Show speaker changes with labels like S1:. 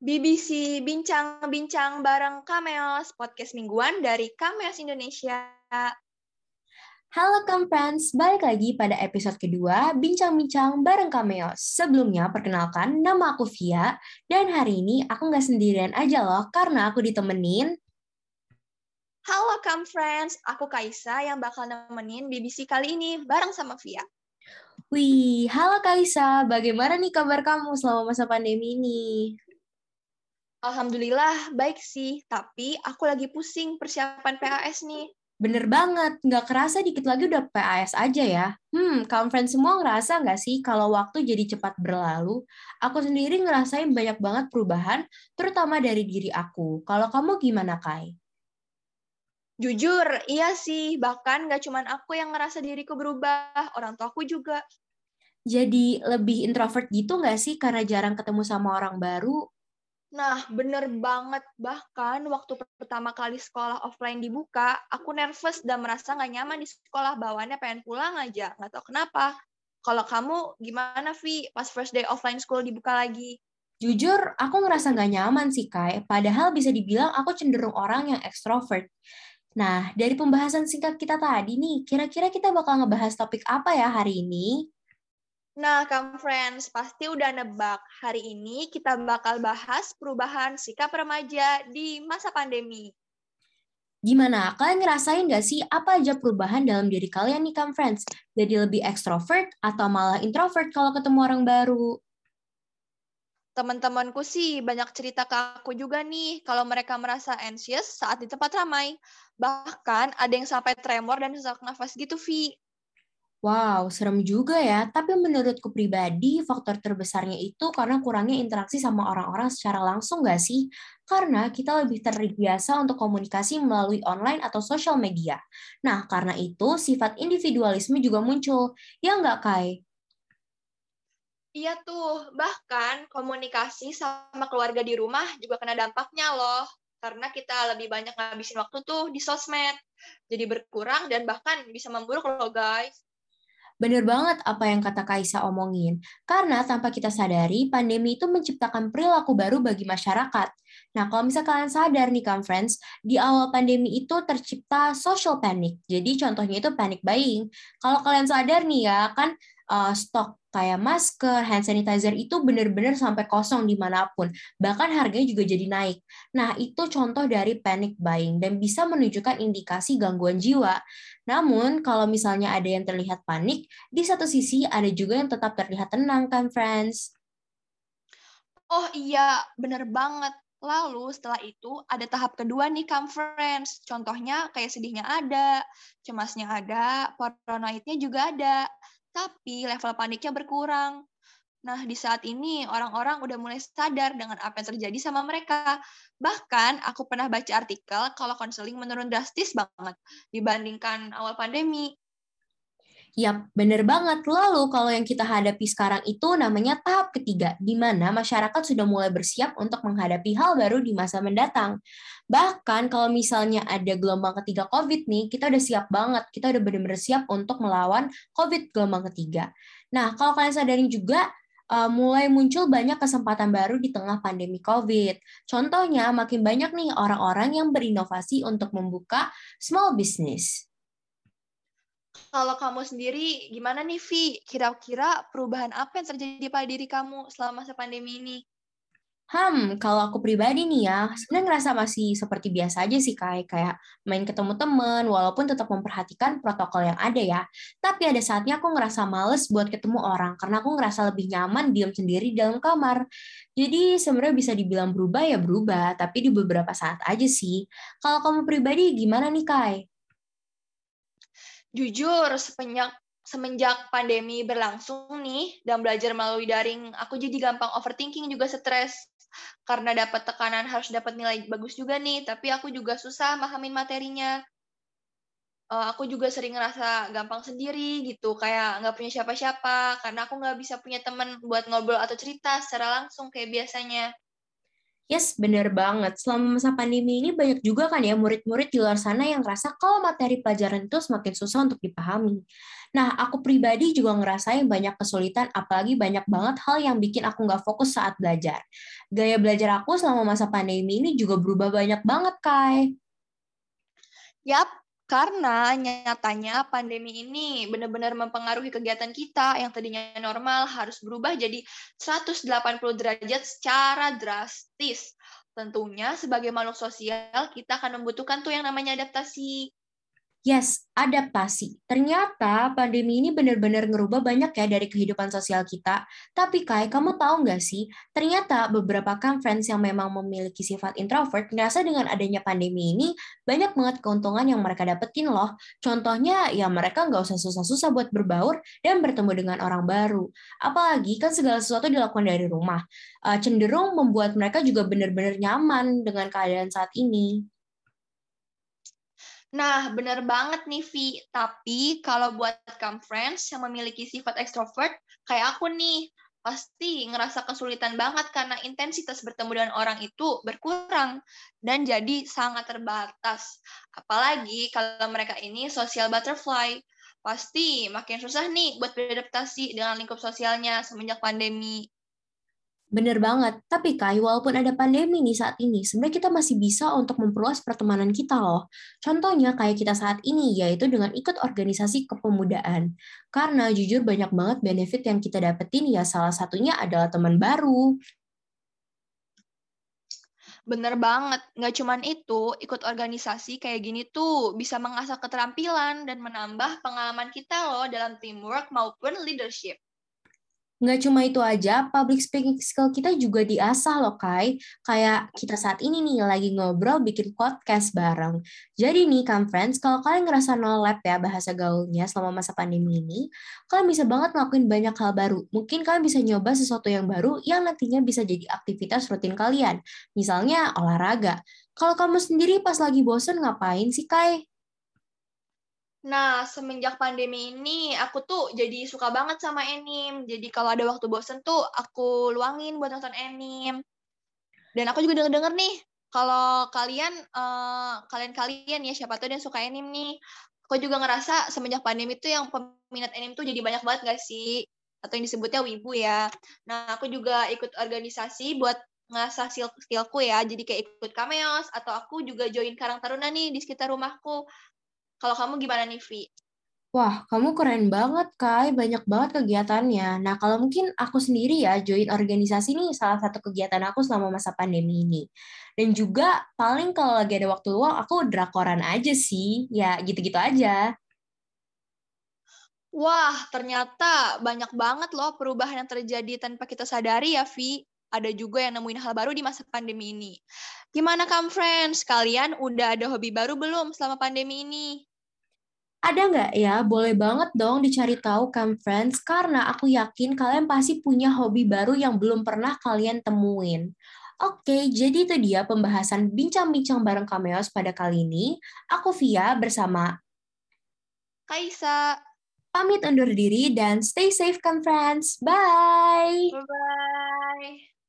S1: BBC Bincang-Bincang bareng Kameos, podcast mingguan dari Kameos Indonesia.
S2: Halo Friends, balik lagi pada episode kedua Bincang-Bincang bareng Kameos. Sebelumnya, perkenalkan, nama aku Via, dan hari ini aku nggak sendirian aja loh, karena aku ditemenin
S1: Halo Come Friends, aku Kaisa yang bakal nemenin BBC kali ini bareng sama Via.
S2: Wih, halo Kaisa, bagaimana nih kabar kamu selama masa pandemi ini?
S1: Alhamdulillah, baik sih. Tapi aku lagi pusing persiapan PAS nih.
S2: Bener banget, nggak kerasa dikit lagi udah PAS aja ya. Hmm, conference semua ngerasa nggak sih kalau waktu jadi cepat berlalu? Aku sendiri ngerasain banyak banget perubahan, terutama dari diri aku. Kalau kamu gimana, Kai?
S1: Jujur, iya sih. Bahkan nggak cuma aku yang ngerasa diriku berubah, orang tua aku juga.
S2: Jadi lebih introvert gitu nggak sih karena jarang ketemu sama orang baru?
S1: Nah, bener banget. Bahkan waktu pertama kali sekolah offline dibuka, aku nervous dan merasa nggak nyaman di sekolah. Bawaannya pengen pulang aja. Nggak tahu kenapa. Kalau kamu gimana, Vi? Pas first day offline school dibuka lagi?
S2: Jujur, aku ngerasa nggak nyaman sih, Kai. Padahal bisa dibilang aku cenderung orang yang ekstrovert. Nah, dari pembahasan singkat kita tadi nih, kira-kira kita bakal ngebahas topik apa ya hari ini?
S1: Nah, Kamu Friends, pasti udah nebak. Hari ini kita bakal bahas perubahan sikap remaja di masa pandemi.
S2: Gimana? Kalian ngerasain nggak sih apa aja perubahan dalam diri kalian nih, Kamu Friends? Jadi lebih ekstrovert atau malah introvert kalau ketemu orang baru?
S1: Teman-temanku sih banyak cerita ke aku juga nih kalau mereka merasa anxious saat di tempat ramai. Bahkan ada yang sampai tremor dan sesak nafas gitu, Vi.
S2: Wow, serem juga ya. Tapi menurutku pribadi, faktor terbesarnya itu karena kurangnya interaksi sama orang-orang secara langsung nggak sih? Karena kita lebih terbiasa untuk komunikasi melalui online atau sosial media. Nah, karena itu sifat individualisme juga muncul. Ya nggak, Kai?
S1: Iya tuh, bahkan komunikasi sama keluarga di rumah juga kena dampaknya loh. Karena kita lebih banyak ngabisin waktu tuh di sosmed. Jadi berkurang dan bahkan bisa memburuk loh guys.
S2: Bener banget apa yang kata Kaisa omongin. Karena tanpa kita sadari, pandemi itu menciptakan perilaku baru bagi masyarakat. Nah, kalau misalnya kalian sadar nih, kan, friends, di awal pandemi itu tercipta social panic. Jadi contohnya itu panic buying. Kalau kalian sadar nih ya, kan uh, stok kayak masker, hand sanitizer itu benar-benar sampai kosong di mana pun. Bahkan harganya juga jadi naik. Nah, itu contoh dari panic buying dan bisa menunjukkan indikasi gangguan jiwa. Namun, kalau misalnya ada yang terlihat panik, di satu sisi ada juga yang tetap terlihat tenang kan, friends?
S1: Oh iya, bener banget. Lalu setelah itu ada tahap kedua nih conference. Contohnya kayak sedihnya ada, cemasnya ada, paranoidnya juga ada tapi level paniknya berkurang. Nah, di saat ini orang-orang udah mulai sadar dengan apa yang terjadi sama mereka. Bahkan aku pernah baca artikel kalau konseling menurun drastis banget dibandingkan awal pandemi.
S2: Yap, bener banget. Lalu kalau yang kita hadapi sekarang itu namanya tahap ketiga, di mana masyarakat sudah mulai bersiap untuk menghadapi hal baru di masa mendatang. Bahkan kalau misalnya ada gelombang ketiga COVID nih, kita udah siap banget. Kita udah bener-bener siap untuk melawan COVID gelombang ketiga. Nah, kalau kalian sadarin juga, uh, mulai muncul banyak kesempatan baru di tengah pandemi COVID. Contohnya, makin banyak nih orang-orang yang berinovasi untuk membuka small business.
S1: Kalau kamu sendiri, gimana nih, Vi? Kira-kira perubahan apa yang terjadi pada diri kamu selama masa pandemi ini?
S2: Hmm, kalau aku pribadi nih ya, sebenarnya ngerasa masih seperti biasa aja sih, kayak kayak main ketemu temen, walaupun tetap memperhatikan protokol yang ada ya. Tapi ada saatnya aku ngerasa males buat ketemu orang, karena aku ngerasa lebih nyaman diam sendiri di dalam kamar. Jadi sebenarnya bisa dibilang berubah ya berubah, tapi di beberapa saat aja sih. Kalau kamu pribadi gimana nih, Kai?
S1: Jujur, sepenyak semenjak pandemi berlangsung nih dan belajar melalui daring, aku jadi gampang overthinking juga stres karena dapat tekanan harus dapat nilai bagus juga nih, tapi aku juga susah mahamin materinya. Uh, aku juga sering ngerasa gampang sendiri gitu, kayak nggak punya siapa-siapa, karena aku nggak bisa punya teman buat ngobrol atau cerita secara langsung kayak biasanya.
S2: Yes, bener banget. Selama masa pandemi ini banyak juga kan ya murid-murid di luar sana yang ngerasa kalau materi pelajaran itu semakin susah untuk dipahami. Nah, aku pribadi juga ngerasain banyak kesulitan, apalagi banyak banget hal yang bikin aku nggak fokus saat belajar. Gaya belajar aku selama masa pandemi ini juga berubah banyak banget, Kai.
S1: Yap, karena nyatanya pandemi ini benar-benar mempengaruhi kegiatan kita yang tadinya normal harus berubah jadi 180 derajat secara drastis. Tentunya sebagai makhluk sosial kita akan membutuhkan tuh yang namanya adaptasi.
S2: Yes, adaptasi. Ternyata pandemi ini benar-benar ngerubah banyak ya dari kehidupan sosial kita. Tapi Kai, kamu tahu nggak sih, ternyata beberapa conference yang memang memiliki sifat introvert ngerasa dengan adanya pandemi ini banyak banget keuntungan yang mereka dapetin loh. Contohnya ya mereka nggak usah susah-susah buat berbaur dan bertemu dengan orang baru. Apalagi kan segala sesuatu dilakukan dari rumah. Uh, cenderung membuat mereka juga benar-benar nyaman dengan keadaan saat ini.
S1: Nah, benar banget nih, Vi. Tapi kalau buat conference yang memiliki sifat extrovert, kayak aku nih, pasti ngerasa kesulitan banget karena intensitas bertemu dengan orang itu berkurang dan jadi sangat terbatas. Apalagi kalau mereka ini social butterfly, pasti makin susah nih buat beradaptasi dengan lingkup sosialnya semenjak pandemi.
S2: Bener banget. Tapi Kai, walaupun ada pandemi nih saat ini, sebenarnya kita masih bisa untuk memperluas pertemanan kita loh. Contohnya kayak kita saat ini, yaitu dengan ikut organisasi kepemudaan. Karena jujur banyak banget benefit yang kita dapetin, ya salah satunya adalah teman baru.
S1: Bener banget, nggak cuman itu, ikut organisasi kayak gini tuh bisa mengasah keterampilan dan menambah pengalaman kita loh dalam teamwork maupun leadership.
S2: Nggak cuma itu aja, public speaking skill kita juga diasah loh, Kai. Kayak kita saat ini nih lagi ngobrol bikin podcast bareng. Jadi nih, conference, kalau kalian ngerasa no lab ya bahasa gaulnya selama masa pandemi ini, kalian bisa banget ngelakuin banyak hal baru. Mungkin kalian bisa nyoba sesuatu yang baru yang nantinya bisa jadi aktivitas rutin kalian. Misalnya olahraga. Kalau kamu sendiri pas lagi bosen ngapain sih, Kai?
S1: Nah, semenjak pandemi ini, aku tuh jadi suka banget sama anime. Jadi kalau ada waktu bosen tuh, aku luangin buat nonton anime. Dan aku juga denger-denger nih, kalau kalian, uh, kalian-kalian ya, siapa tuh yang suka anime nih, aku juga ngerasa semenjak pandemi tuh yang peminat anime tuh jadi banyak banget gak sih? Atau yang disebutnya wibu ya. Nah, aku juga ikut organisasi buat ngasah skill skillku ya jadi kayak ikut cameos atau aku juga join Karang Taruna nih di sekitar rumahku kalau kamu gimana nih, Vi?
S2: Wah, kamu keren banget, Kai. Banyak banget kegiatannya. Nah, kalau mungkin aku sendiri ya, join organisasi nih salah satu kegiatan aku selama masa pandemi ini. Dan juga paling kalau lagi ada waktu luang, aku drakoran aja sih. Ya, gitu-gitu aja.
S1: Wah, ternyata banyak banget loh perubahan yang terjadi tanpa kita sadari ya, Vi. Ada juga yang nemuin hal baru di masa pandemi ini. Gimana, Kam Friends? Kalian udah ada hobi baru belum selama pandemi ini?
S2: Ada nggak ya? Boleh banget dong dicari tahu Camp Friends, karena aku yakin kalian pasti punya hobi baru yang belum pernah kalian temuin. Oke, jadi itu dia pembahasan bincang-bincang bareng Kameos pada kali ini. Aku Via bersama
S1: Kaisa.
S2: Pamit undur diri dan stay safe, Camp Friends. Bye!
S1: Bye-bye!